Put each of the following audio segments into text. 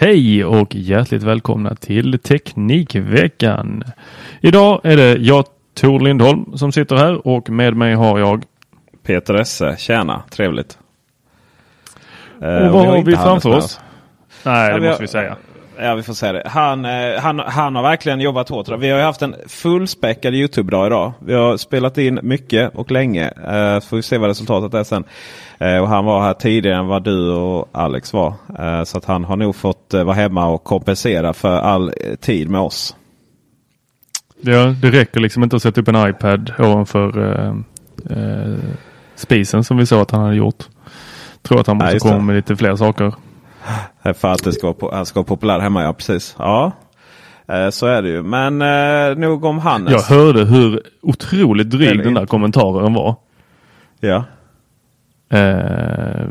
Hej och hjärtligt välkomna till Teknikveckan. Idag är det jag, Tor Lindholm, som sitter här och med mig har jag Peter Esse. Tjena, trevligt. Och vad har vi framför oss? Nej, det har- måste vi säga. Ja, vi får säga det. Han, eh, han, han har verkligen jobbat hårt. Vi har ju haft en fullspäckad Youtube-dag idag. Vi har spelat in mycket och länge. Eh, så får vi se vad resultatet är sen. Eh, och han var här tidigare än vad du och Alex var. Så att han har nog fått vara hemma och kompensera för all tid med oss. Ja, det räcker liksom inte att sätta upp en iPad ovanför eh, eh, spisen som vi sa att han hade gjort. Tror att han måste komma med lite fler saker. För att det ska vara, han ska vara populär hemma, ja precis. Ja, eh, så är det ju. Men eh, nog om Hannes. Jag hörde hur otroligt dryg den där inte. kommentaren var. Ja. Eh,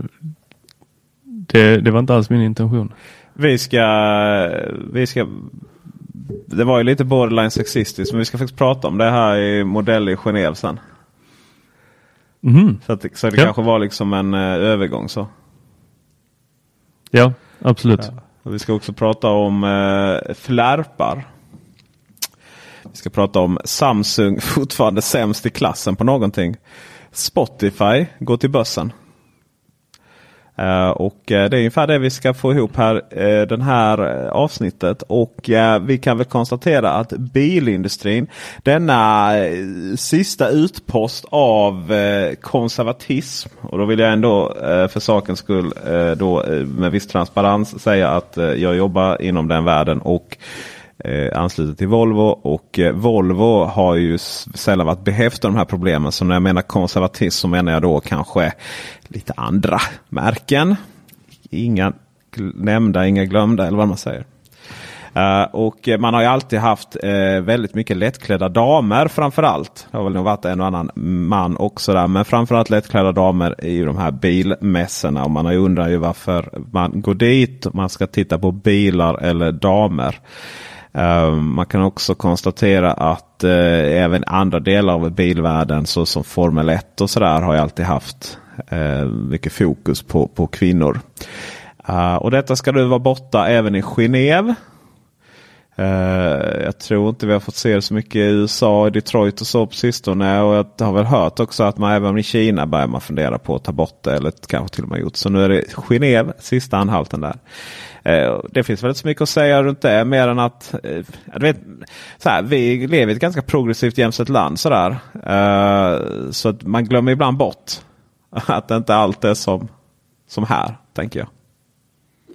det, det var inte alls min intention. Vi ska, vi ska... Det var ju lite borderline sexistiskt men vi ska faktiskt prata om det här i modell i Genève sen. Mhm. Så, att, det- så det Ja. kanske var liksom en eh, övergång så. Ja, absolut. Ja. vi ska också prata om eh, flärpar. Vi ska prata om Samsung fortfarande sämst i klassen på någonting. Spotify går till börsen. Eh, och eh, det är ungefär det vi ska få ihop här uh, den här avsnittet. Och vi kan väl konstatera att bilindustrin, denna sista utpost av konservatism. Och då vill jag ändå för sakens skull då med viss transparens säga att jag jobbar inom den världen. och eh, ansluter till Volvo. Och eh, Volvo har ju sällan varit behäftad de här problemen. Så när jag menar konservatism så menar jag då kanske lite andra märken. Inga nämnda, inga glömda eller vad man säger. Uh, och eh, man har ju alltid haft uh, väldigt mycket lättklädda damer framförallt. Det har väl nog varit en och annan man också där. Men framförallt lättklädda damer i de här bilmässorna. Och man har ju undrat ju varför man går dit. Om Man ska titta på bilar eller damer. Ehm, man kan också konstatera att eh, även andra delar av bilvärlden såsom Formel 1 och sådär har ju alltid haft eh, mycket fokus på, på kvinnor. Ehm, och detta ska nu vara borta även i Genève. Uh, jag tror inte vi har fått se så mycket i USA, Detroit och så på sistone. Och jag har väl hört också att man även i Kina börjar man fundera på att ta bort det. Eller kanske till och med gjort. Så nu är det Genève, sista anhalten där. Eh, det finns väl inte så mycket att säga runt det. Mer än att eh, vet, så här, vi lever i ett ganska progressivt jämställt land. Sådär. Eh, så att man glömmer ibland bort att det inte allt är som, som här, tänker jag.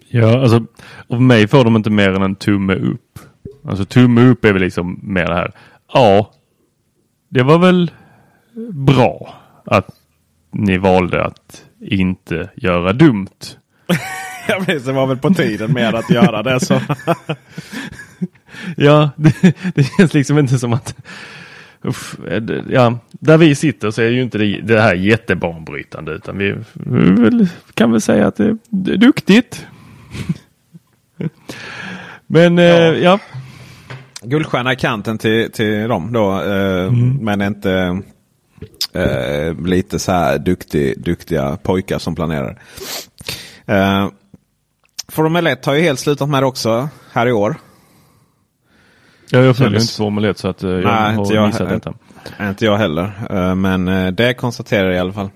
Ja, alltså av mig får de inte mer än en tumme upp. Alltså tumme upp är väl liksom mer det här. Ja, det var väl bra att ni valde att inte göra dumt. Ja, precis, det var väl på tiden med att göra det. Så. Ja, det, det känns liksom inte som att Uff, det- ja, där vi sitter så är ju inte det, det här jättebanbrytande utan vi, vi kan väl säga att det, det är duktigt. Men ja. Ja. ja, Guldstjärna i kanten till, till dem då. Eh, Men inte eh, lite så här duktig, duktiga pojkar som planerar. Eh, Formel 1 har ju helt slutat med det också här i år. Ja, jag följer inte Formel 1 så att eh, jag Nej, har inte jag missat detta. Inte jag heller. Eh, Men eh, det konstaterar jag i alla fall.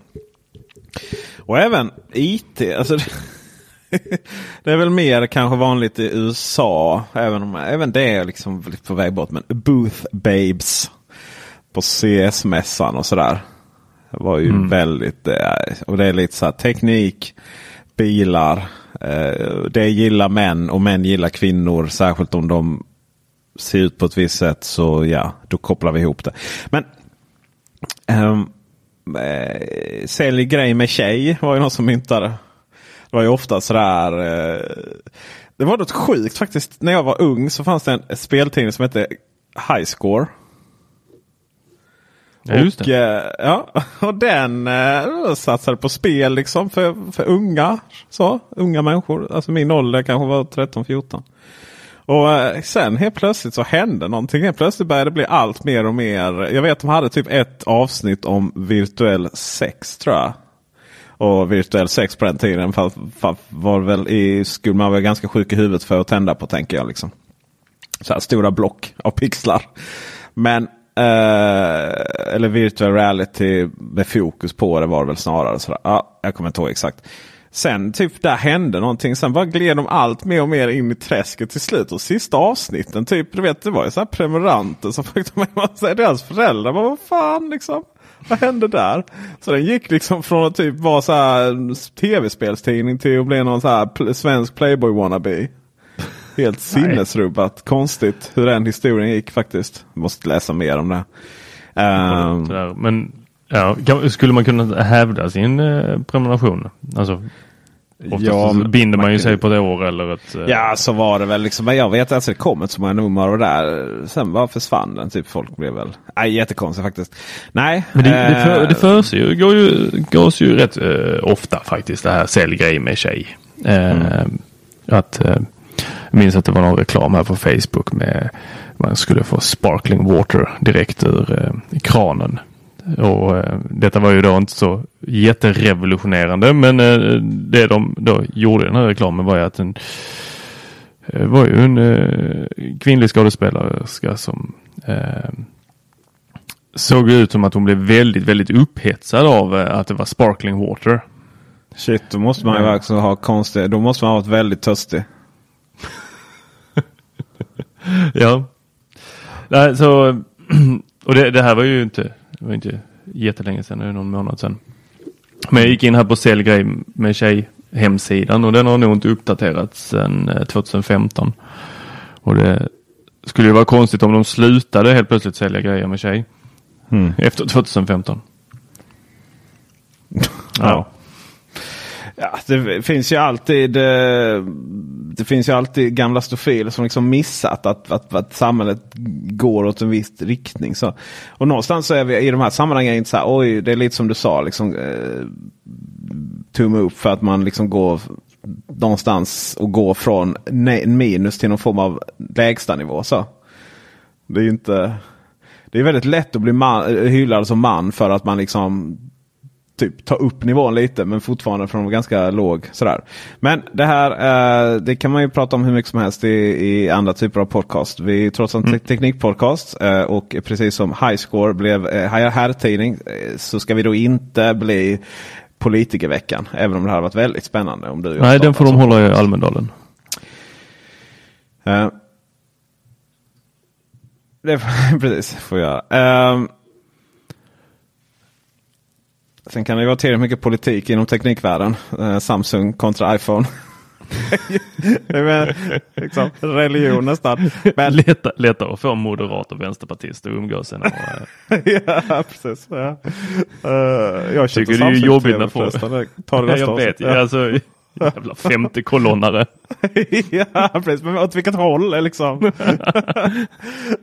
Och även IT. Alltså, det är väl mer kanske vanligt i USA. Även, om, även det är liksom på väg bort. Men Booth Babes på CS-mässan och sådär. Det var ju väldigt... eh, Och det är lite så här teknik, bilar eh, Det gillar män och män gillar kvinnor. Särskilt om de ser ut på ett visst sätt. Så ja, då kopplar vi ihop det. Men um, eh, Sälj grej med tjej var ju någon som myntade. Det var ju ofta sådär. Eh, det var något sjukt faktiskt. När jag var ung så fanns det en speltidning som hette Highscore. Ja, just och, det. eh, ja, och den eh, satsade på spel liksom för, för unga. Så, unga människor. Alltså min ålder kanske var 13-14. Och eh, sen helt plötsligt så hände någonting. Helt plötsligt började det bli allt mer och mer. Jag vet de hade typ ett avsnitt om virtuell sex tror jag. Och virtuell sex på den tiden var väl i, skulle man vara ganska sjuk i huvudet för att tända på tänker jag. Liksom. Så här stora block av pixlar. Men eh, eller virtual reality med fokus på det var det väl snarare. Sådär. Ja, jag kommer inte ihåg exakt. Sen typ där hände någonting. Sen bara gled de allt mer och mer in i träsket till slut. Och sista avsnitten, typ, du vet, det var ju så här prenumeranter som fick de med deras föräldrar. Bara, vad fan liksom. Vad hände där? Så den gick liksom från att typ vara så här tv-spelstidning till att bli någon så här svensk Playboy wannabe. Helt sinnesrubbat. Konstigt hur den historien gick faktiskt. Måste läsa mer om det. Sådär. Men ja, skulle man kunna hävda sin eh, prenumeration? Alltså, Ja, binder man man ju sig på ett år eller ett... eh, Ja, så var det väl. Liksom. Men jag vet alltså det kom inte så många nummer och där. Sen bara försvann den. Typ folk blev väl... Nej, jättekonstigt faktiskt. Nej. Men det, det, för, eh, det för sig ju, går ju, gås ju rätt eh, ofta faktiskt det här sälj grej med tjej. Eh, Att, eh, jag minns att det var någon reklam här på Facebook med man skulle få sparkling water direkt ur eh, kranen. Och eh, detta var ju då inte så jätterevolutionerande men eh, det de då gjorde i den här reklamen var ju att en eh, var ju en eh, kvinnlig skådespelerska som eh, såg ut som att hon blev väldigt, väldigt upphetsad av att det var sparkling water. Shit, då måste man ju också ha konstigt. Då måste man ha varit väldigt törstig. Ja. Nej, så, och det, det här var ju inte, det var inte jättelänge sedan, det är någon månad sedan. Men jag gick in här på säljgrej med tjej hemsidan och den har nog inte uppdaterats sedan eh, 2015. Och det skulle ju vara konstigt om de slutade helt plötsligt sälja grejer med tjej efter 2015. Ja. Ja, det finns ju alltid eh, Det finns ju alltid gamla stofiler som liksom missat att, att, att samhället går åt en viss riktning. Så. Och någonstans så är vi i de här sammanhangen inte så här, oj, det är lite som du sa, liksom, eh, tumme upp för att man liksom går någonstans och går från minus till någon form av lägstanivå. Så. Det är ju inte Det är väldigt lätt att bli man, hyllad som man för att man liksom typ ta upp nivån lite men fortfarande från ganska låg. Sådär. Men det här eh, det kan man ju prata om hur mycket som helst i, i andra typer av podcast. Vi är trots allt en te- teknikpodcast eh, och precis som Highscore blev eh, herrtidning eh, så ska vi då inte bli politikerveckan. Även om det hade varit väldigt spännande. om du Nej, den får de hålla i Almedalen. Eh, det precis, får jag göra. Sen kan det ju vara tillräckligt mycket politik inom teknikvärlden. Eh, Samsung kontra iPhone. det är väl liksom religion nästan. Men, Leta, leta att få moderat och vänsterpartist att umgås. Och, eh, ja, precis. Ja. Eh, jag Tycker det är ju jobbigt när folk- tar det nästa jag vet. Ja. alltså jävla femte kolonnare. ja, precis. Men åt vilket håll liksom?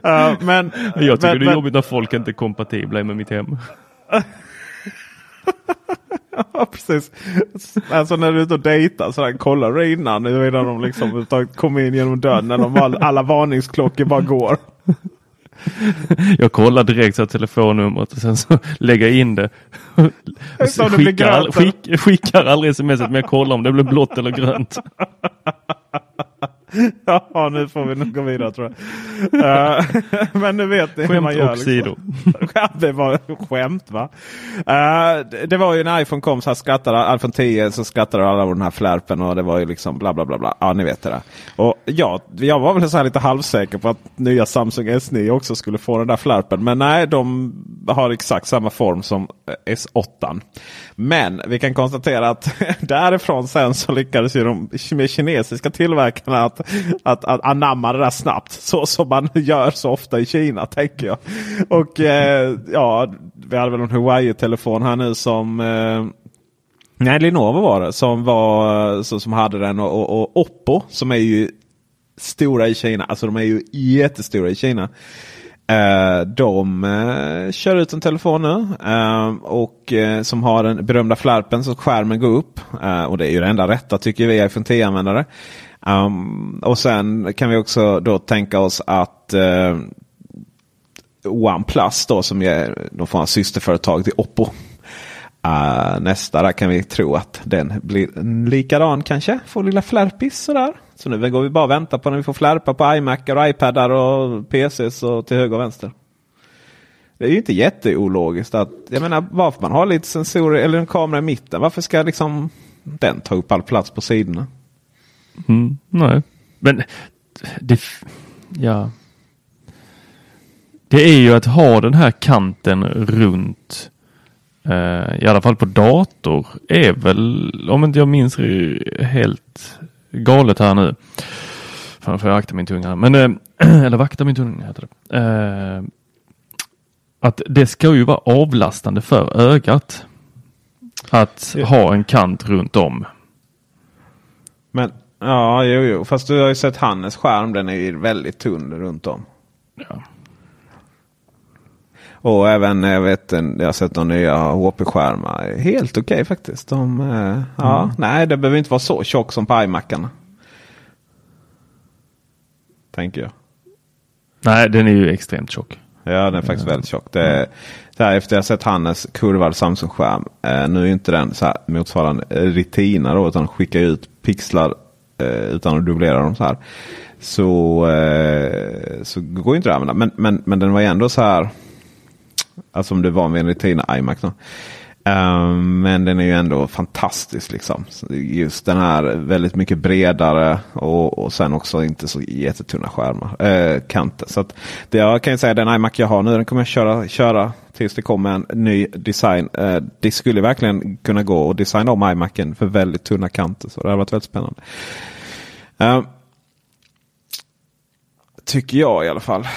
Eh, men, Jag tycker men, det är men- jobbigt när folk inte är kompatibla med mitt hem. Ja, precis. Alltså när du är ute och dejtar så där, kollar du innan huruvida de liksom kommer in genom dörren. När de all, alla varningsklockor bara går. Jag kollar direkt så telefonnumret och sen så lägger jag in det. Så skickar, all, skick, skickar aldrig sms men jag kollar om det blir blått eller grönt. Ja, nu får vi nog gå vidare tror jag. Eh, men nu vet ni hur man Skämt gör. Ja, det var skämt va? Eh, det, det var ju när iPhone kom så här skrattade iPhone 10 så skrattade alla den här flärpen och det var ju liksom bla bla bla. bla. Ja ni vet det där. Och ja, jag var väl så här lite halvsäker på att nya Samsung S9 också skulle få den där flärpen. Men nej, de har exakt samma form som eh, S8. Men vi kan konstatera att därifrån sen så lyckades ju de med kinesiska tillverkarna att, att, att anamma det där snabbt. Så som man gör så ofta i Kina tänker jag. Och eh, ja, vi hade väl en Huawei-telefon här nu som eh, Nej, Lenovo var det som, var, så, som hade den och, och, och Oppo som är ju stora i Kina. Alltså de är ju jättestora i Kina. Eh, de eh, kör ut en telefon nu eh, och eh, som har den berömda flärpen så skärmen går upp. Eh, och det är ju det enda rätta tycker vi iPhone 10-användare. Um, och sen kan vi också då tänka oss att uh, OnePlus då som är någon form av systerföretag till Oppo. Uh, nästa där kan vi tro att den blir likadan kanske. Får lilla flärpis sådär. Så nu går vi bara och väntar på när vi får flärpa på iMacar och iPadar och PCs och till höger och vänster. Det är ju inte jätteologiskt att jag menar varför man har lite sensorer eller en kamera i mitten. Varför ska liksom den ta upp all plats på sidorna? Mm, nej, men det, ja. Det är ju att ha den här kanten runt eh, i alla fall på dator är väl om inte jag minns helt galet här nu. Fan får jag akta min tunga. Men, eh, eller vakta min tunga heter det. Eh, att det ska ju vara avlastande för ögat. Att ja. ha en kant runt om. Men Ja, jo, jo. Fast du har ju sett Hannes skärm. Den är ju väldigt tunn runt om. Ja. Och även jag vet jag har sett de nya HP-skärmar. Helt okej okay, faktiskt. De, eh, ja, mm. Nej, det behöver inte vara så tjock som på iMacarna. Tänker jag. Nej, den är ju extremt tjock. Ja, den är faktiskt väldigt tjock. Det är, så här, efter jag sett Hannes kurvad Samsung-skärm. Eh, nu är inte den så här, motsvarande Retina då, utan skickar ut pixlar Eh, Eh, utan att dubblera dem så här. Så, eh, så går inte det att använda. Men, men, men den var ju ändå så här. Alltså om du var med en Retina iMac. Då. Um, men den är ju ändå fantastisk. liksom. Just den här väldigt mycket bredare och, och sen också inte så jättetunna skärmar. Uh, kanter. Så att det jag kan säga den iMac jag har nu den kommer jag köra, köra tills det kommer en ny design. Uh, det skulle verkligen kunna gå att designa om iMacen för väldigt tunna kanter. Så det har varit väldigt spännande. Uh, tycker jag i alla fall.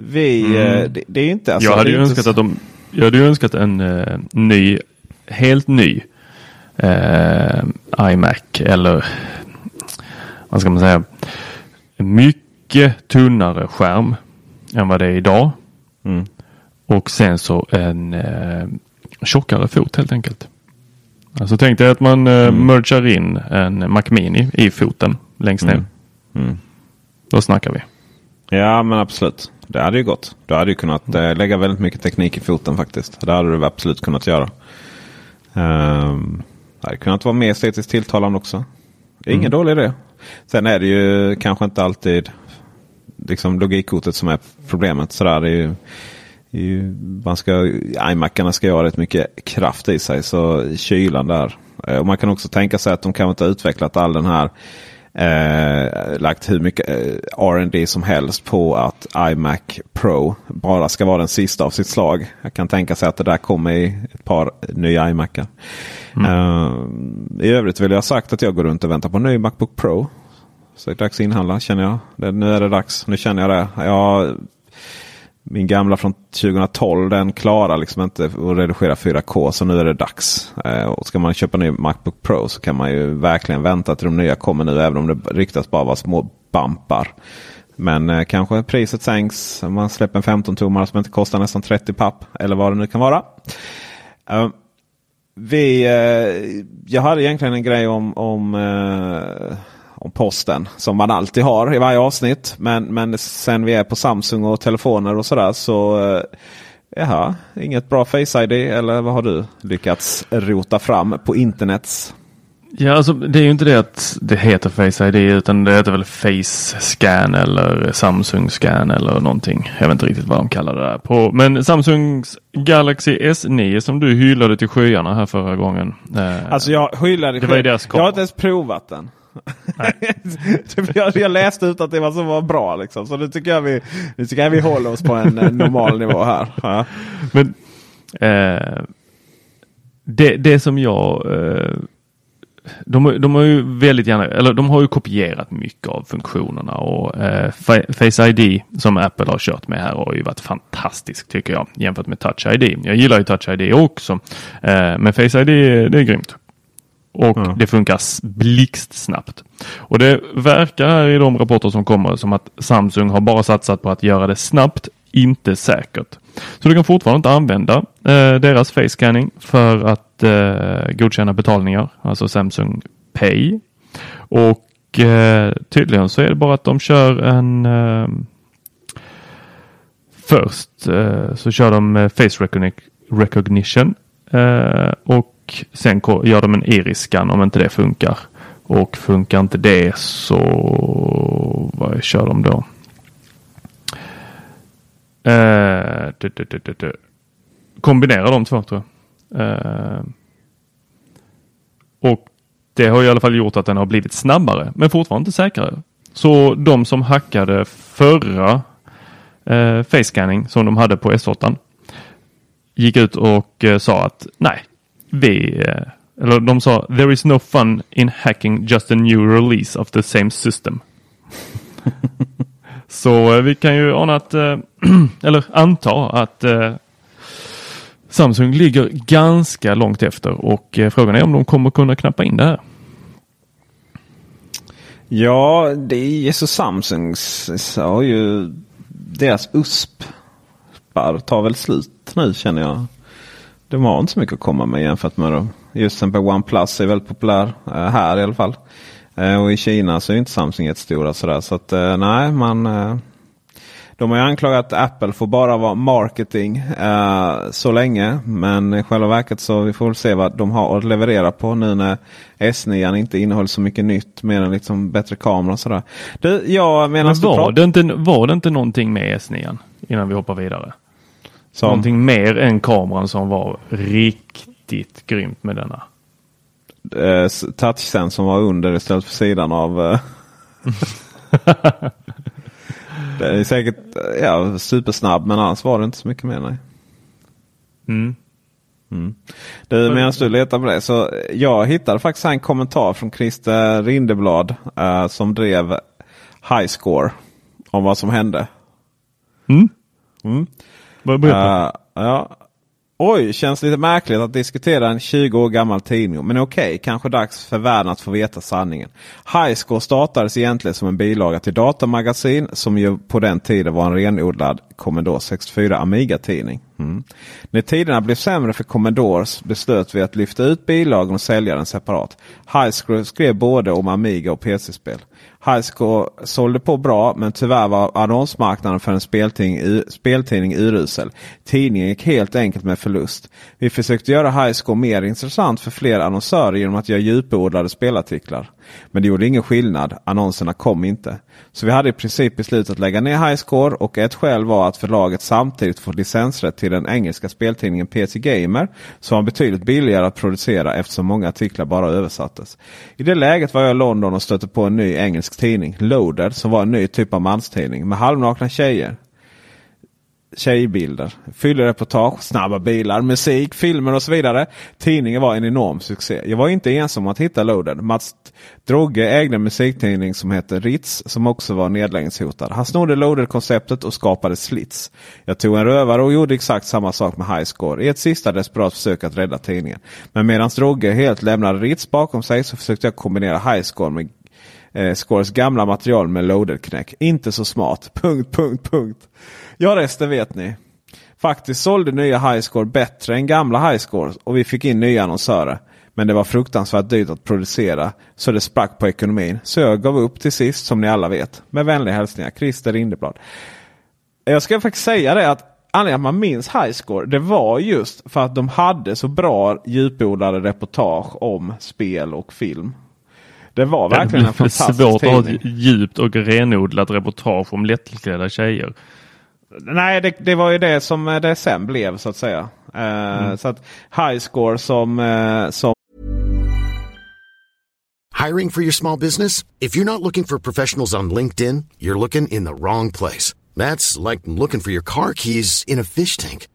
Vi, mm. det, det, är inte... Alltså, jag hade ju önskat så... att de jag hade ju önskat en uh, ny, helt ny uh, iMac eller vad ska man säga, mycket tunnare skärm än vad det är idag. Mm. Och sen så en uh, tjockare fot helt enkelt. Alltså tänk dig att man uh, mm. mergar in en Mac Mini i foten längst ner. Mm. Mm. Då snackar vi. Ja men absolut. Det hade ju gått. Du hade ju kunnat eh, lägga väldigt mycket teknik i foten faktiskt. Det hade du absolut kunnat göra. Um, det hade kunnat vara mer estetiskt tilltalande också. Ingen mm. dålig idé. Sen är det ju kanske inte alltid liksom logikkortet som är problemet. Sådär, det är ju, det är ju, man ska, iMacarna ska ju ha rätt mycket kraft i sig. Så kylan där. Eh, och man kan också tänka sig att de kanske inte har utvecklat all den här eh, lagt hur mycket eh, R&D som helst på att iMac Pro bara ska vara den sista av sitt slag. Jag kan tänka sig att det där kommer i ett par nya iMacar. Mm. Uh, I övrigt vill jag ha sagt att jag går runt och väntar på en ny Macbook Pro. Så det är dags att inhandla känner jag. Det, nu är det dags. Nu känner jag det. Jag min gamla från 2012 den klarar liksom inte att redigera 4K så nu är det dags. Eh, och ska man köpa en ny Macbook Pro så kan man ju verkligen vänta till de nya kommer nu även om det ryktas bara vara små bampar. Men eh, kanske priset sänks om man släpper en 15 tummare som inte kostar nästan 30 papp eller vad det nu kan vara. Eh, vi, eh, jag hade egentligen en grej om, om eh, om posten. Som man alltid har i varje avsnitt. Men, men sen vi är på Samsung och telefoner och sådär så eh, Jaha, inget bra Face ID eller vad har du lyckats rota fram på internets? Ja, alltså det är ju inte det att det heter Face ID utan det heter väl Face Scan eller Samsung Scan eller någonting. Jag vet inte riktigt vad de kallar det där på. Men Samsungs Galaxy S9 som du hyllade till skyarna här förra gången. Eh, alltså jag hyllade det var deras Jag har inte ens provat den. Typ, jag, jag läste ut att det var så var bra. Liksom. Så nu tycker, jag vi, nu tycker jag vi håller oss på en, normal nivå här. Ja. Men eh, det, det som jag eh, de, de, har ju väldigt gärna, eller de har ju kopierat mycket av funktionerna och eh, Face ID som Apple har kört med här har ju varit fantastiskt tycker jag jämfört med Touch ID. Jag gillar ju Touch ID också, eh, men Face ID det är grymt. Och mm. det funkar blixtsnabbt. Och det verkar i de rapporter som kommer som att Samsung har bara satsat på att göra det snabbt, inte säkert. Så du kan fortfarande inte använda eh, deras face scanning för att eh, godkänna betalningar, alltså Samsung Pay. Och eh, tydligen så är det bara att de kör en eh, Först eh, så kör de face recognition eh, och sen gör de en iris-scan om inte det funkar. Och funkar inte det så vad kör de då? Uh, du, du, du, Kombinera de två tror jag. Uh, och det har i alla fall gjort att den har blivit snabbare men fortfarande inte säkrare. Så de som hackade förra eh, face scanning som de hade på S8 gick ut och eh, sa att nej, vi eh, eller de sa there is no fun in hacking just a new release of the same system. Så eh, vi kan ju ana att, eh, eller anta att Samsung ligger ganska långt efter och frågan är om de kommer kunna knappa in det här. Ja, det är så Samsungs har ju deras USP-spar tar väl slut nu känner jag. De har inte så mycket att komma med jämfört med dem. Just exempel OnePlus är väldigt populär här i alla fall. och i Kina så är inte Samsung jättestora sådär. Så att nej, man de har ju anklagat Apple för bara vara marketing uh, så länge. Men i själva verket så vi får väl se vad de har att leverera på nu när S9 inte innehåller så mycket nytt mer än liksom bättre kamera och sådär. Du, ja, men var, det inte, var det inte någonting med S9 innan vi hoppar vidare? Som? Någonting mer än kameran som var riktigt grymt med denna. Uh, Touchsensorn var under istället för sidan av uh... Det är säkert ja, supersnabb men annars var det inte så mycket mer. Nej. Mm. Mm. Du, medan du letar på det så jag hittade faktiskt en kommentar från Christer Rindeblad uh, som drev Highscore om vad som hände. Mm. Mm. Uh, ja, Oj, känns lite märkligt att diskutera en 20 år gammal tidning. Men okej, okay, kanske dags för världen att få veta sanningen. Highscore startades egentligen som en bilaga till Datamagasin som ju på den tiden var en renodlad Commodore 64 Amiga-tidning. Mm. När tiderna blev sämre för Commodores beslöt vi att lyfta ut bilagan och sälja den separat. Highscore skrev både om Amiga och PC-spel. Highscore sålde på bra men tyvärr var annonsmarknaden för en speltidning, speltidning urusel. Tidningen gick helt enkelt med förlust. Vi försökte göra Highscore mer intressant för fler annonsörer genom att göra djupodlade spelartiklar. Men det gjorde ingen skillnad. Annonserna kom inte. Så vi hade i princip beslutat att lägga ner Highscore och ett skäl var att förlaget samtidigt fått licensrätt till den engelska speltidningen PC Gamer som var betydligt billigare att producera eftersom många artiklar bara översattes. I det läget var jag i London och stötte på en ny engelsk tidning, Loaded, som var en ny typ av manstidning med halvnakna tjejer tjejbilder, fyllereportage, snabba bilar, musik, filmer och så vidare. Tidningen var en enorm succé. Jag var inte ensam om att hitta Loaded. Mats Drogge ägde en musiktidning som hette Ritz som också var nedläggningshotad. Han snodde Loaded-konceptet och skapade Slits. Jag tog en rövare och gjorde exakt samma sak med Highscore i ett sista desperat försök att rädda tidningen. Men medan Drogge helt lämnade Ritz bakom sig så försökte jag kombinera Highscore med eh, Scores gamla material med Loaded-knäck. Inte så smart. Punkt, punkt, punkt. Ja, resten vet ni. Faktiskt sålde nya Highscore bättre än gamla Highscore och vi fick in nya annonsörer. Men det var fruktansvärt dyrt att producera så det sprack på ekonomin. Så jag gav upp till sist som ni alla vet. Med vänliga hälsningar Christer Rindeblad. Jag ska faktiskt säga det att anledningen att man minns Highscore det var just för att de hade så bra djupodlade reportage om spel och film. Det var verkligen en fantastisk svårt tidning. att ha ett djupt och renodlat reportage om lättklädda tjejer. Nej, det, det, var ju det som eh, det sen blev så att säga. Uh, mm. Så att Highscore som, uh, som... Hiring for your small business? If you're not looking for professionals on LinkedIn, you're looking in the wrong place. That's like looking for your car keys in a fish tank.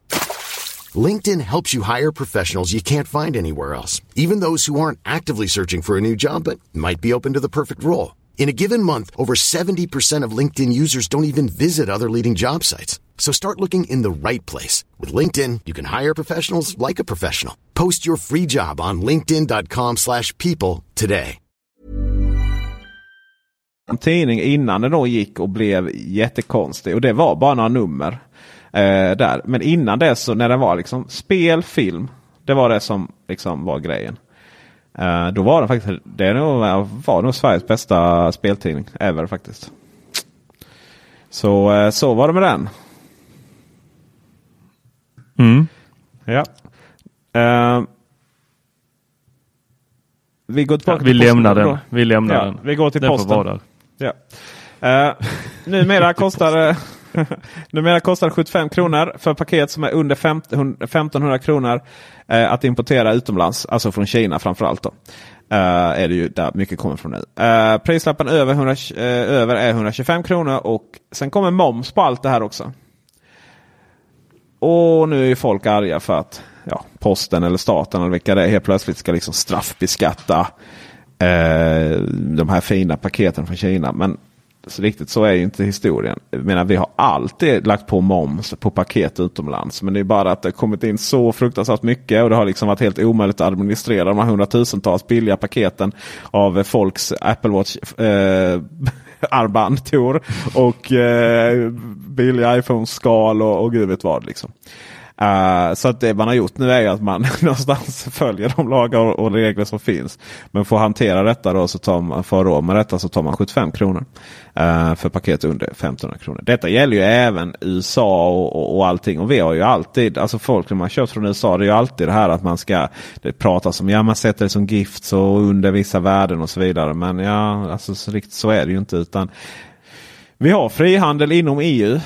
LinkedIn helps you hire professionals you can't find anywhere else. Even those who aren't actively searching for a new job but might be open to the perfect role. In a given month, over 70% of LinkedIn users don't even visit other leading job sites. So start looking in the right place. With LinkedIn, you can hire professionals like a professional. Post your free job on linkedin.com slash people today. En tidning innan den då gick och blev jättekonstig. Och det var bara några nummer. Eh, där. Men innan det så när den var liksom spel, film. Det var det som liksom var grejen. Eh, då var den faktiskt, det nog, var nog Sveriges bästa speltidning ever faktiskt. Så, eh, så var det med den. Mm. Ja. Eh, vi går Ja, tillbaka vi till lämnar den. då. Vi lämnar Ja, den. vi går till den får posten. vara där. Ja. Uh, numera kostar eh, numera kostar 75 kronor för paket som är under 1500 kronor eh, att importera utomlands. Alltså från Kina framförallt. Då. Eh, är det ju där mycket kommer från nu. Uh, prislappen över, 100, eh, över är 125 kronor och sen kommer moms på allt det här också. Och nu är ju folk arga för att ja, posten eller staten eller vilka det är helt plötsligt ska liksom straffbeskatta eh, de här fina paketen från Kina. Men så riktigt så är ju inte historien. Jag menar, vi har alltid lagt på moms på paket utomlands. Men det är bara att det har kommit in så fruktansvärt mycket och det har liksom varit helt omöjligt att administrera de här hundratusentals billiga paketen av folks Apple Watch eh, armband, och eh, billiga iPhone-skal och, och gud vet vad. Liksom. Uh, så att det man har gjort nu är att man någonstans följer de lagar och, regler som finns. Men för att hantera detta då så tar man, för råd med detta så tar man 75 kronor. Uh, för paket under 1500 kronor. Detta gäller ju även USA och, och, och allting. Och vi har ju alltid, alltså folk när man köpt från USA, det är ju alltid det här att man ska det pratas om, ja man sätter det som gift och under vissa värden och så vidare. Men ja, alltså så, riktigt så är det ju inte. utan Vi har frihandel inom EU.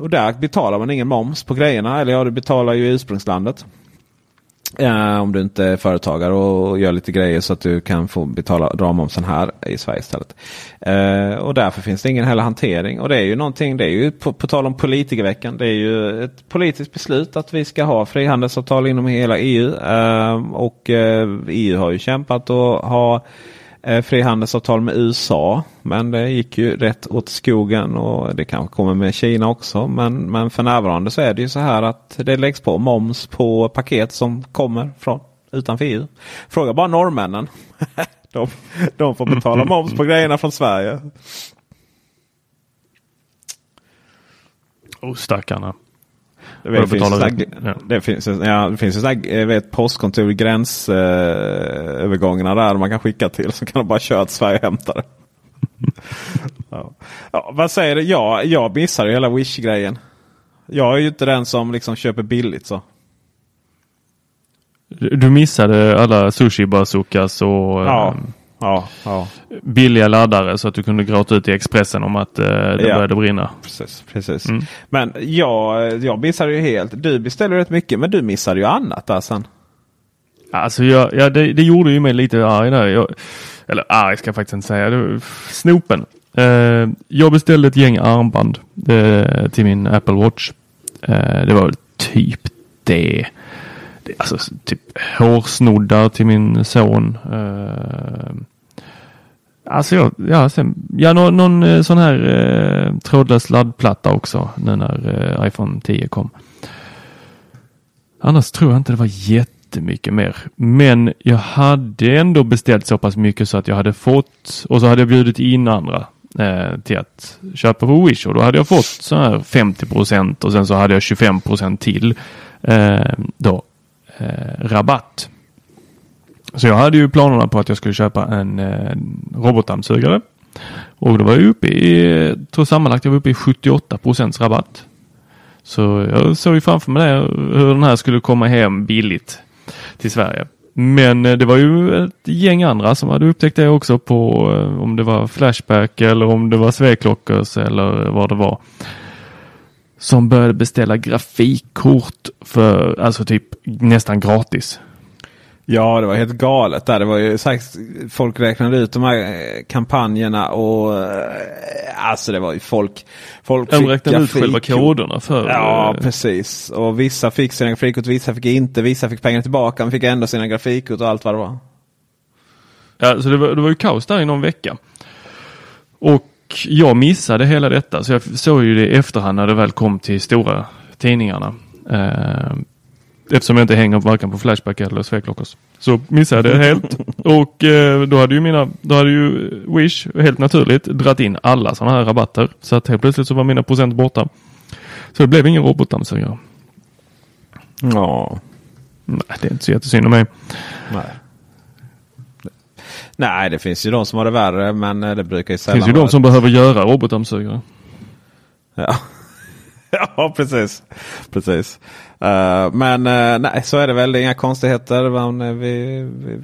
Och där betalar man ingen moms på grejerna. Eller ja, du betalar ju i ursprungslandet. Eh, om du inte är företagare och gör lite grejer så att du kan få betala dra momsen här i Sverige istället. Eh, och därför finns det ingen heller hantering. Och det är ju någonting, det är ju på, på tal om politikerveckan. Det är ju ett politiskt beslut att vi ska ha frihandelsavtal inom hela EU. Eh, och eh, EU har ju kämpat och har eh, frihandelsavtal med USA. Men det gick ju rätt åt skogen och det kanske kommer med Kina också. Men, men för närvarande så är det ju så här att det läggs på moms på paket som kommer från utanför EU. Fråga bara norrmännen. de, de får betala moms på grejerna från Sverige. Oh, stackarna. Det, vet, finns, ju det. sådär- Ja. det finns, ja, det finns ju sådär, jag vet, postkontor i gränsövergångarna där man kan skicka till. Så kan de bara köra till Sverige och hämta det. ja. Ja, vad säger du? Ja, jag missar ju hela Wish-grejen. Jag är ju inte den som liksom köper billigt så. Du missade alla sushi bazookas och Ja, eh, ja, ja. billiga laddare så att du kunde gråta ut i Expressen om att eh, det Ja. började brinna. Precis. precis. Mm. Men jag, jag missade ju helt. Du beställer rätt mycket men du missade ju annat där sen. Alltså jag, ja, det, det gjorde ju mig lite arg där. Jag, eller arg ska jag faktiskt inte säga. Det snopen. Eh, jag beställde ett gäng armband eh, till min Apple Watch. Eh, det var typ det. Alltså typ hårsnoddar till min son. Eh, alltså jag, ja, sen, ja någon, någon sån här eh, trådlös laddplatta också nu när eh, iPhone 10 kom. Annars tror jag inte det var jättemycket mer. Men jag hade ändå beställt så pass mycket så att jag hade fått och så hade jag bjudit in andra eh, till att köpa på Wish och då hade jag fått så här 50 procent och sen så hade jag 25 procent till eh, då Eh, rabatt. Så jag hade ju planerna på att jag skulle köpa en eh, robotdammsugare. Och då var jag uppe i, tror sammanlagt jag var uppe i 78 procents rabatt. Så jag såg ju framför mig det, hur den här skulle komma hem billigt till Sverige. Men eh, det var ju ett gäng andra som hade upptäckt det också på eh, om det var Flashback eller om det var Sveklockers eller vad det var. Som började beställa grafikkort för alltså typ nästan gratis. Ja, det var helt galet där. Det var ju sagt, folk räknade ut de här eh, kampanjerna och eh, alltså det var ju folk. folk De räknade ut själva koderna för. Ja, eh, precis. Och vissa fick sina grafikkort, vissa fick inte. Vissa fick pengar tillbaka men fick ändå sina grafikkort och allt vad det var. Ja, så det var, det var ju kaos där i någon vecka. Och jag missade hela detta så jag såg ju det i efterhand när det väl kom till stora tidningarna. Eh, Eftersom jag inte hänger varken på Flashback eller Sveklockos. Så missade jag det helt. Och eh, då hade ju mina, då hade ju Wish helt naturligt dratt in alla sådana här rabatter. Så att helt plötsligt så var mina procent borta. Så det blev ingen robotdammsugare. Ja. Nej, det är inte så jättesynd om mig. Nej. Nej, det finns ju de som har det värre, men eh, det brukar ju Det sällan finns ju de som behöver göra robotdammsugare. Ja. ja, precis. precis. Uh, men uh, nej, så är det väl. Inga konstigheter. Men, uh, vi, vi,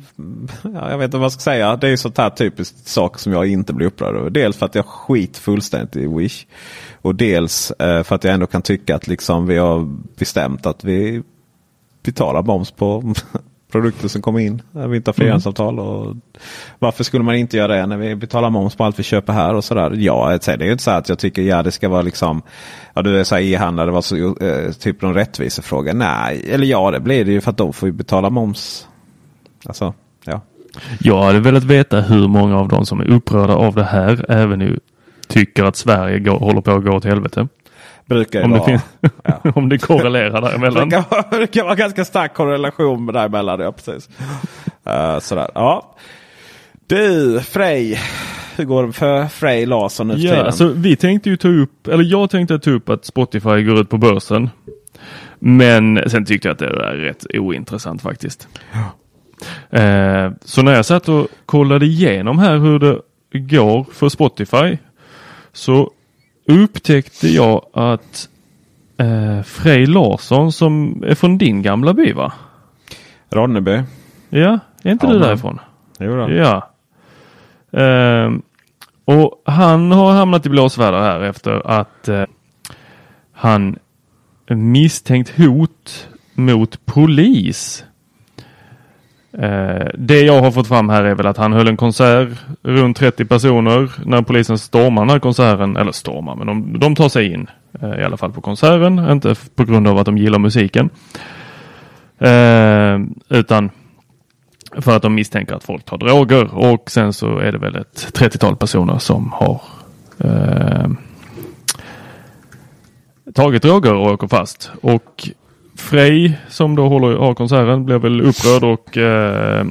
ja, jag vet inte vad jag ska säga. Det är ju sånt här typiskt saker som jag inte blir upprörd över. Dels för att jag skit fullständigt i Wish. Och dels för att jag ändå kan tycka att liksom vi har bestämt att vi betalar moms på produkter som kommer in. Vi inte har frihandelsavtal. Och varför skulle man inte göra det när vi betalar moms på allt vi köper här och sådär. Ja, det är ju inte så att jag tycker ja, det ska vara liksom. Ja, du är så e-handlare, var så, eh, typ någon rättvisefråga. Nej, eller ja, det blir det ju för att de får betala moms. Alltså, ja. Jag hade velat veta hur många av de som är upprörda av det här även nu tycker att Sverige går, håller på att gå åt helvete. Brukar Om det, vara, ja. om det korrelerar däremellan. Det kan, det kan vara ganska stark korrelation däremellan. Ja, precis. Uh, sådär. Ja. Du, Frej. Hur går det för Frej Larsson nu Ja, tiden? alltså, vi tänkte ju ta upp, eller jag tänkte ta upp att Spotify går ut på börsen. Men sen tyckte jag att det är rätt ointressant faktiskt. Eh, så när jag satt och kollade igenom här hur det går för Spotify så upptäckte jag att eh, Frej Larsson som är från din gamla by va? Ronneby. Ja, är inte Ja, du därifrån? Jo då. Ja. Ehm, och han har hamnat i blåsväder här efter att eh, han misstänkt hot mot polis. Eh, det jag har fått fram här är väl att han höll en konsert runt 30 personer när polisen stormar den här konserten, eller stormar, men de, de tar sig in eh, i alla fall på konserten, inte på grund av att de gillar musiken. Eh, utan för att de misstänker att folk tar droger och sen så är det väl ett 30-tal personer som har eh, tagit droger och åker fast. Och Frej som då håller, har konserten blir väl upprörd och eh,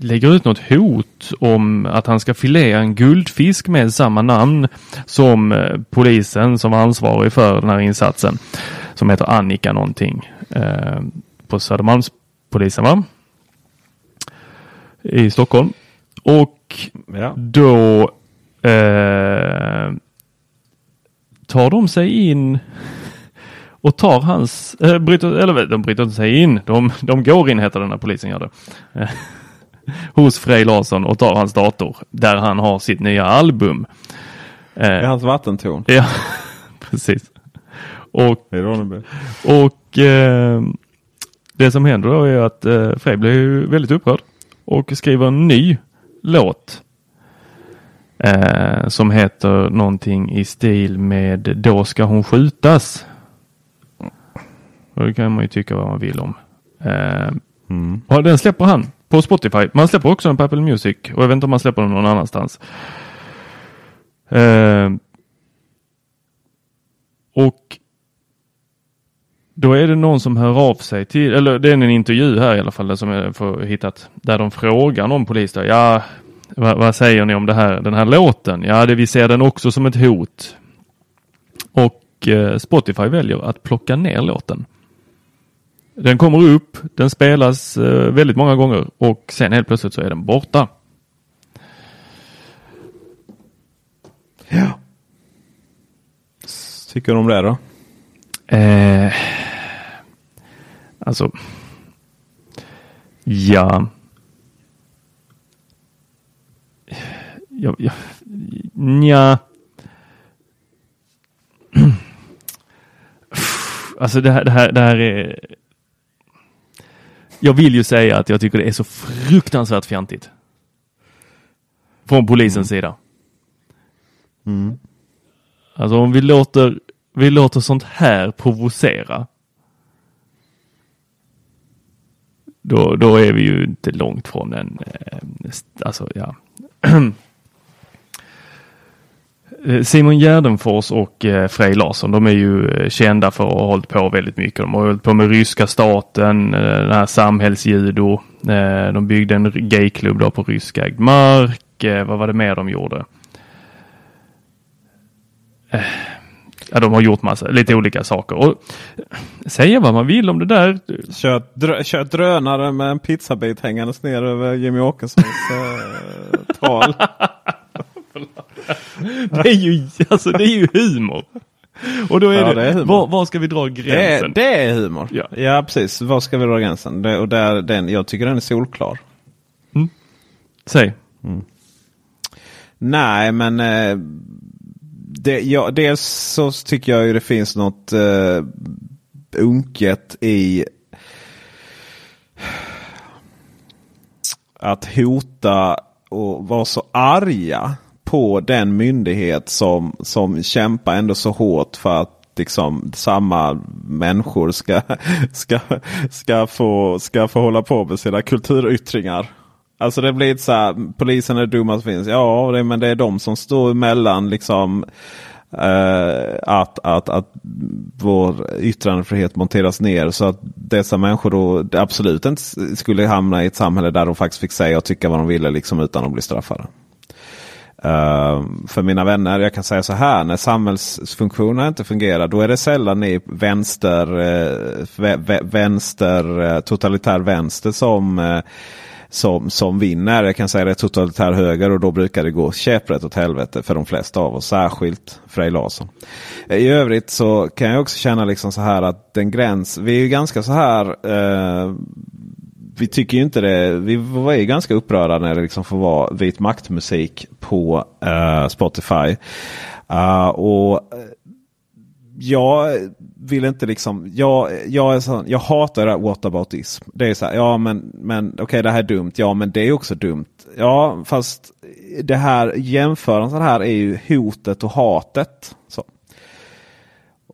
lägger ut något hot om att han ska filea en guldfisk med samma namn som eh, polisen som var ansvarig för den här insatsen. Som heter Annika någonting. Eh, på Södermalmspolisen va? i Stockholm. Och Ja. då eh, tar de sig in och tar hans, eh, bryter, eller de bryter inte sig in, de, de går in heter den när polisen gör det. Eh, hos Frej Larsson och tar hans dator där han har sitt nya album. Det är Eh, hans vattentorn ja, precis. Och och eh, det som händer då är att eh, Frej blir väldigt upprörd och skriver en ny låt. Eh, som heter någonting i stil med Då ska hon skjutas. Och det kan man ju tycka vad man vill om. Eh, Mm. ja, den släpper han på Spotify. Man släpper också den på Apple Music och jag vet inte om man släpper den någon annanstans. Eh, och då är det någon som hör av sig till, eller det är en intervju här i alla fall, som jag får hittat, där de frågar någon polis där, ja, vad, vad säger ni om det här, den här låten? Ja, det, vi ser den också som ett hot. Och eh, Spotify väljer att plocka ner låten. Den kommer upp, den spelas eh, väldigt många gånger och sen helt plötsligt så är den borta. Ja. Tycker du om det då? Eh, alltså. Ja. Ja, ja, nja. Alltså det här, det här, det här är. Jag vill ju säga att jag tycker det är så fruktansvärt fjantigt. Från polisens sida. Alltså om vi låter, vi låter sånt här provocera. Då, då är vi ju inte långt från en, eh, alltså ja. Eh, Simon Gärdenfors och eh, Frej Larsson, de är ju eh, kända för att ha hållit på väldigt mycket. De har hållit på med ryska staten, den här samhällsjudo. De byggde en gayklubb då på ryskägd mark. Vad var det mer de gjorde? Ja, de har gjort massa, lite olika saker. Och säga vad man vill om det där. Kört, drö, kört drönare med en pizzabit hängandes ner över Jimmy Åkessons tal. det, är ju, alltså, det är ju humor. Och då är ja, det, det är var, var, ska vi dra gränsen? Det, det är humor. Ja. ja, precis. Var ska vi dra gränsen? Det, och där, den, jag tycker den är solklar. Mm. Säg. Mm. Nej, men eh, det, ja, dels så tycker jag ju det finns något eh, unket i att hota och vara så arga på den myndighet som, som kämpar ändå så hårt för att liksom samma människor ska, ska, ska, få, ska få hålla på med sina kulturyttringar. Alltså det blir så här, polisen är dumma som finns. Ja, det, men det är de som står emellan liksom eh, att, att, att vår yttrandefrihet monteras ner. Så att dessa människor då absolut inte skulle hamna i ett samhälle där de faktiskt fick säga och tycka vad de ville liksom, utan att bli straffade. Ehm, för mina vänner, jag kan säga så här. När samhällsfunktionerna inte fungerar då är det sällan ni vänster, eh, vänster eh, totalitär vänster som eh, som, som vinner. Jag kan säga det totalitär höger och då brukar det gå käpprätt åt helvete för de flesta av oss. Särskilt Frej Larsson. I övrigt så kan jag också känna liksom så här att den gräns. Vi är ju ganska så här. Eh, vi tycker ju inte det. Vi var ju ganska upprörda när det liksom får vara vit maktmusik på uh, Spotify. Uh, och eh, jag vill inte liksom. Jag, jag, är sån, jag hatar det här whataboutism. Det är så här, ja men, men okej okay, det här är dumt. Ja men det är också dumt. Ja fast det här jämförelsen här är ju hotet och hatet. Så.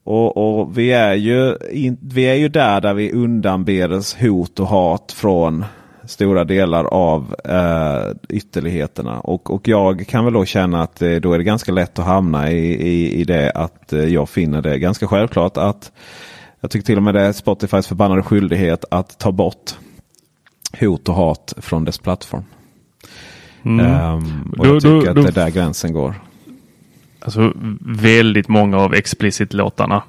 Och, och vi, är ju in, vi är ju där där vi undanbedes hot och hat från stora delar av eh, ytterligheterna. Och, och jag kan väl då känna att eh, då är det ganska lätt att hamna i, i, i det att eh, jag finner det ganska självklart att jag tycker till och med det är Spotifys förbannade skyldighet att ta bort hot och hat från dess plattform. Mm. Um, och då, jag tycker då, att det är där gränsen går. Alltså väldigt många av explicit-låtarna.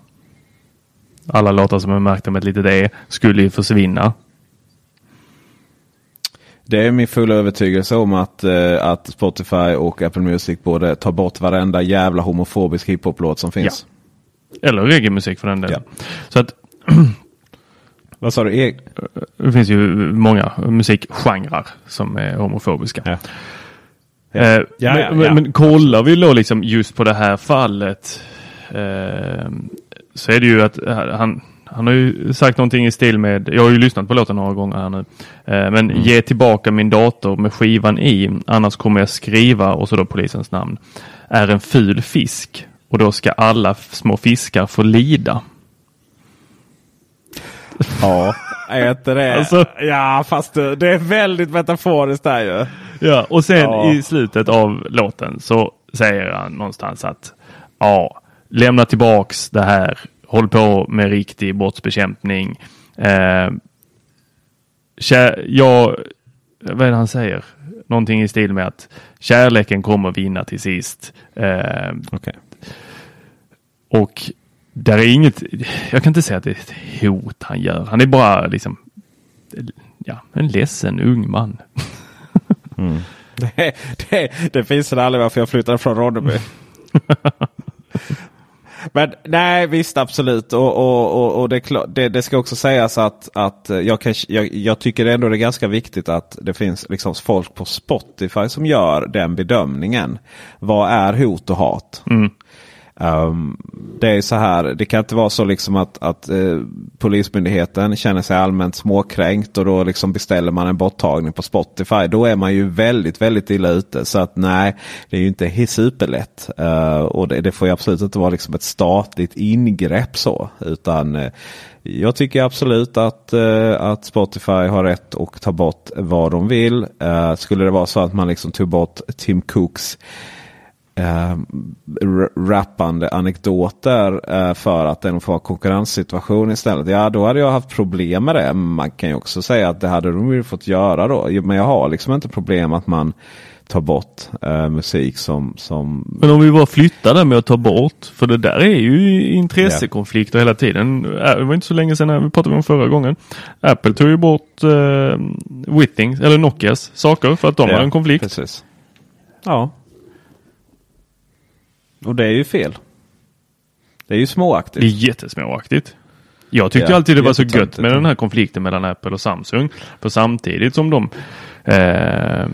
Alla låtar som är märkta med ett litet E skulle ju försvinna det är min fulla övertygelse om att, eh, att Spotify och Apple Music borde ta bort varenda jävla homofobisk hiphop-låt som finns. Ja. Eller reggae-musik för den delen. Ja. Så att Vad sa du? E det finns ju många musikgenrer som är homofobiska. Ja. Eh, ja, men, men, men, kollar vi då liksom just på det här fallet eh, så är det ju att han han har ju sagt någonting i stil med, jag har ju lyssnat på låten några gånger här nu, eh, men mm. ge tillbaka min dator med skivan i, annars kommer jag skriva, och så då polisens namn, är en ful fisk och då ska alla små fiskar få lida. Ja, inte det? Alltså, ja, fast det är väldigt metaforiskt där ju. Ja, och sen ja. i slutet av låten så säger han någonstans att ja, lämna tillbaks det här håll på med riktig brottsbekämpning. Eh, jag, vad är det han säger? Någonting i stil med att kärleken kommer vinna till sist. Eh, okay. Och där är inget, jag kan inte säga att det är ett hot han gör. Han är bara liksom, ja, en ledsen ung man. mm. det, det, det finns det aldrig varför jag flyttade från Ronneby. Men nej visst absolut. Och, och, och, och det, det, det, ska också sägas att, att jag, kan, jag, jag tycker ändå det är ganska viktigt att det finns liksom folk på Spotify som gör den bedömningen. Vad är hot och hat? Mm. Um, det är så här, det kan inte vara så liksom att, att uh, Polismyndigheten känner sig allmänt småkränkt och då liksom beställer man en borttagning på Spotify. Då är man ju väldigt, väldigt illa ute. Så att nej, det är ju inte superlätt. Uh, och det, det, får ju absolut inte vara liksom ett statligt ingrepp så. Utan uh, jag tycker absolut att, eh, att Spotify har rätt att ta bort vad de vill. Ehm, skulle det vara så att man liksom tog bort Tim Cooks eh, rappande anekdoter eh, för att den får konkurrenssituation istället. Ja, då hade jag haft problem med det. Man kan ju också säga att det hade de ju fått göra då. Men jag har liksom inte problem att man tar bort eh, musik som, som... Men om vi bara flyttar det med att ta bort. För det där är ju intressekonflikter yeah. hela tiden. Det var inte så länge sedan, vi pratade om förra gången. Apple tog ju bort eh, Withings, eller Nokias saker för att de yeah, har en konflikt. Precis. Ja. Och det är ju fel. Det är ju småaktigt. Det är jättesmåaktigt. Jag tyckte ja, alltid det var så gött med den här konflikten mellan Apple och Samsung. För samtidigt som de eh,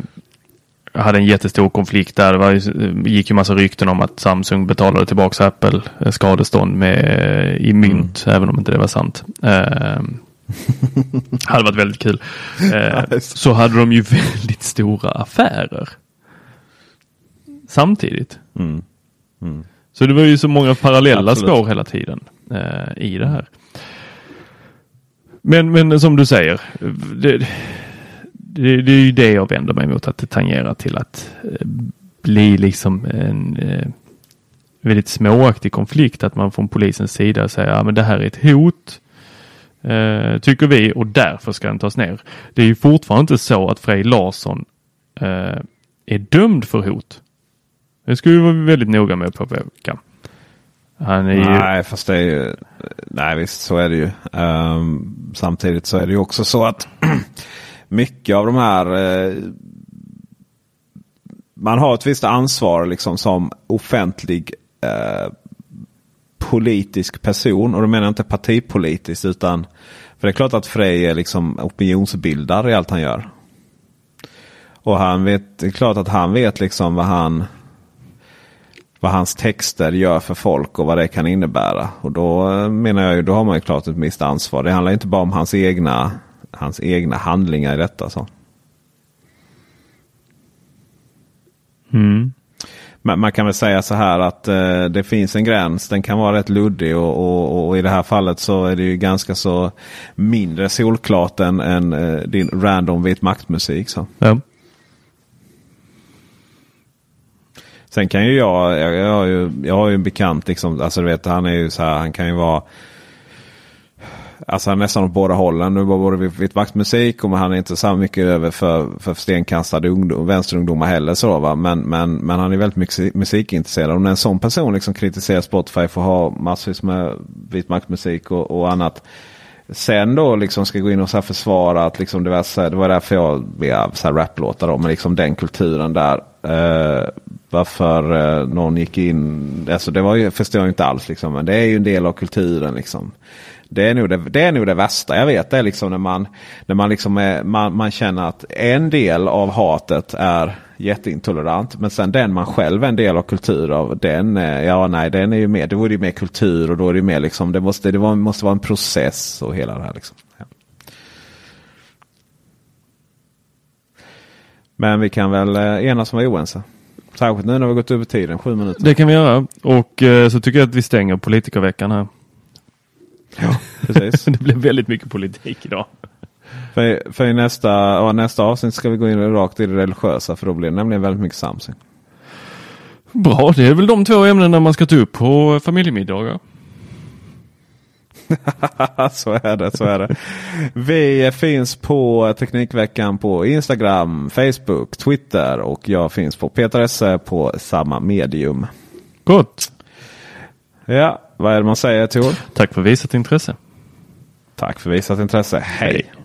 hade en jättestor konflikt där. Det var, gick ju massa rykten om att Samsung betalade tillbaka Apple eh, skadestånd med, i mynt, mm. även om inte det var sant. Eh, hade varit väldigt kul. Eh, så hade de ju väldigt stora affärer. Samtidigt. Mm. Mm. Så det var ju så många parallella Absolut. spår hela tiden eh, i det här. Men, men som du säger, det, det, det är ju det jag vänder mig mot, att det tangerar till att eh, bli liksom en eh, väldigt småaktig konflikt. Att man från polisens sida säger att ja, det här är ett hot. Eh, tycker vi och därför ska den tas ner. Det är ju fortfarande inte så att Frej Larsson eh, är dömd för hot. Det skulle vi vara väldigt noga med att påpeka. Han är ju... Nej, fast det är ju... Nej, visst så är det ju. Um, samtidigt så är det ju också så att mycket av de här... Uh, man har ett visst ansvar liksom som offentlig uh, politisk person. Och då menar jag inte partipolitiskt utan... För det är klart att Frej är liksom opinionsbildare i allt han gör. Och han vet, det är klart att han vet liksom vad han vad hans texter gör för folk och vad det kan innebära. Och då eh, menar jag ju, då har man ju klart ett visst ansvar. Det handlar inte bara om hans egna, hans egna handlingar i detta. Så. Mm. Man, man, kan väl säga så här att eh, det finns en gräns. Den kan vara rätt luddig och, och, och, i det här fallet så är det ju ganska så mindre solklart än, än eh, din random vit maktmusik. Så. Ja. Sen kan ju jag, jag, jag, har, ju, jag har ju en bekant, liksom, alltså du vet han är ju så här, han kan ju vara Alltså han är nästan åt båda hållen. Nu var både vitt vaktmusik och han är inte så mycket över för, för stenkastade ungdom, vänsterungdomar heller. Så, va? Men, men, men han är väldigt mycket musikintresserad. Om en sån person liksom kritiserar Spotify för att ha massvis med vit maktmusik och, och annat. Sen då liksom ska gå in och så försvara att liksom diverse, det var därför jag blev så här raplåtar då, men liksom den kulturen där. Eh, varför eh, någon gick in, alltså det var ju, förstår jag inte alls liksom, men det är ju en del av kulturen liksom. Det är, nog det, det är nog det värsta jag vet. Det är liksom när man, när man, liksom är, man, man känner att en del av hatet är jätteintolerant. Men sen den man själv är en del av kultur av. Den, eh, ja nej, den är ju mer, det vore ju mer kultur och då är det mer liksom, det måste, det måste vara en process och hela det här. Liksom. Ja. Men vi kan väl eh, enas om att vara oense. Särskilt nu när vi gått över tiden, sju minuter. Det kan vi göra. Och eh, så tycker jag att vi stänger politikerveckan här. Ja, precis. det blev väldigt mycket politik idag. För, för i nästa, ja, nästa avsnitt ska vi gå in rakt i det religiösa för då blir det nämligen väldigt mycket samsyn. Bra, det är väl de två ämnena man ska ta upp på familjemiddagar. så är det, så är det. Vi finns på Teknikveckan på Instagram, Facebook, Twitter och jag finns på Peter Esse på samma medium. Gott! Ja, vad är det man säger Tor? Tack för visat intresse. Tack för visat intresse. Hej. Hej.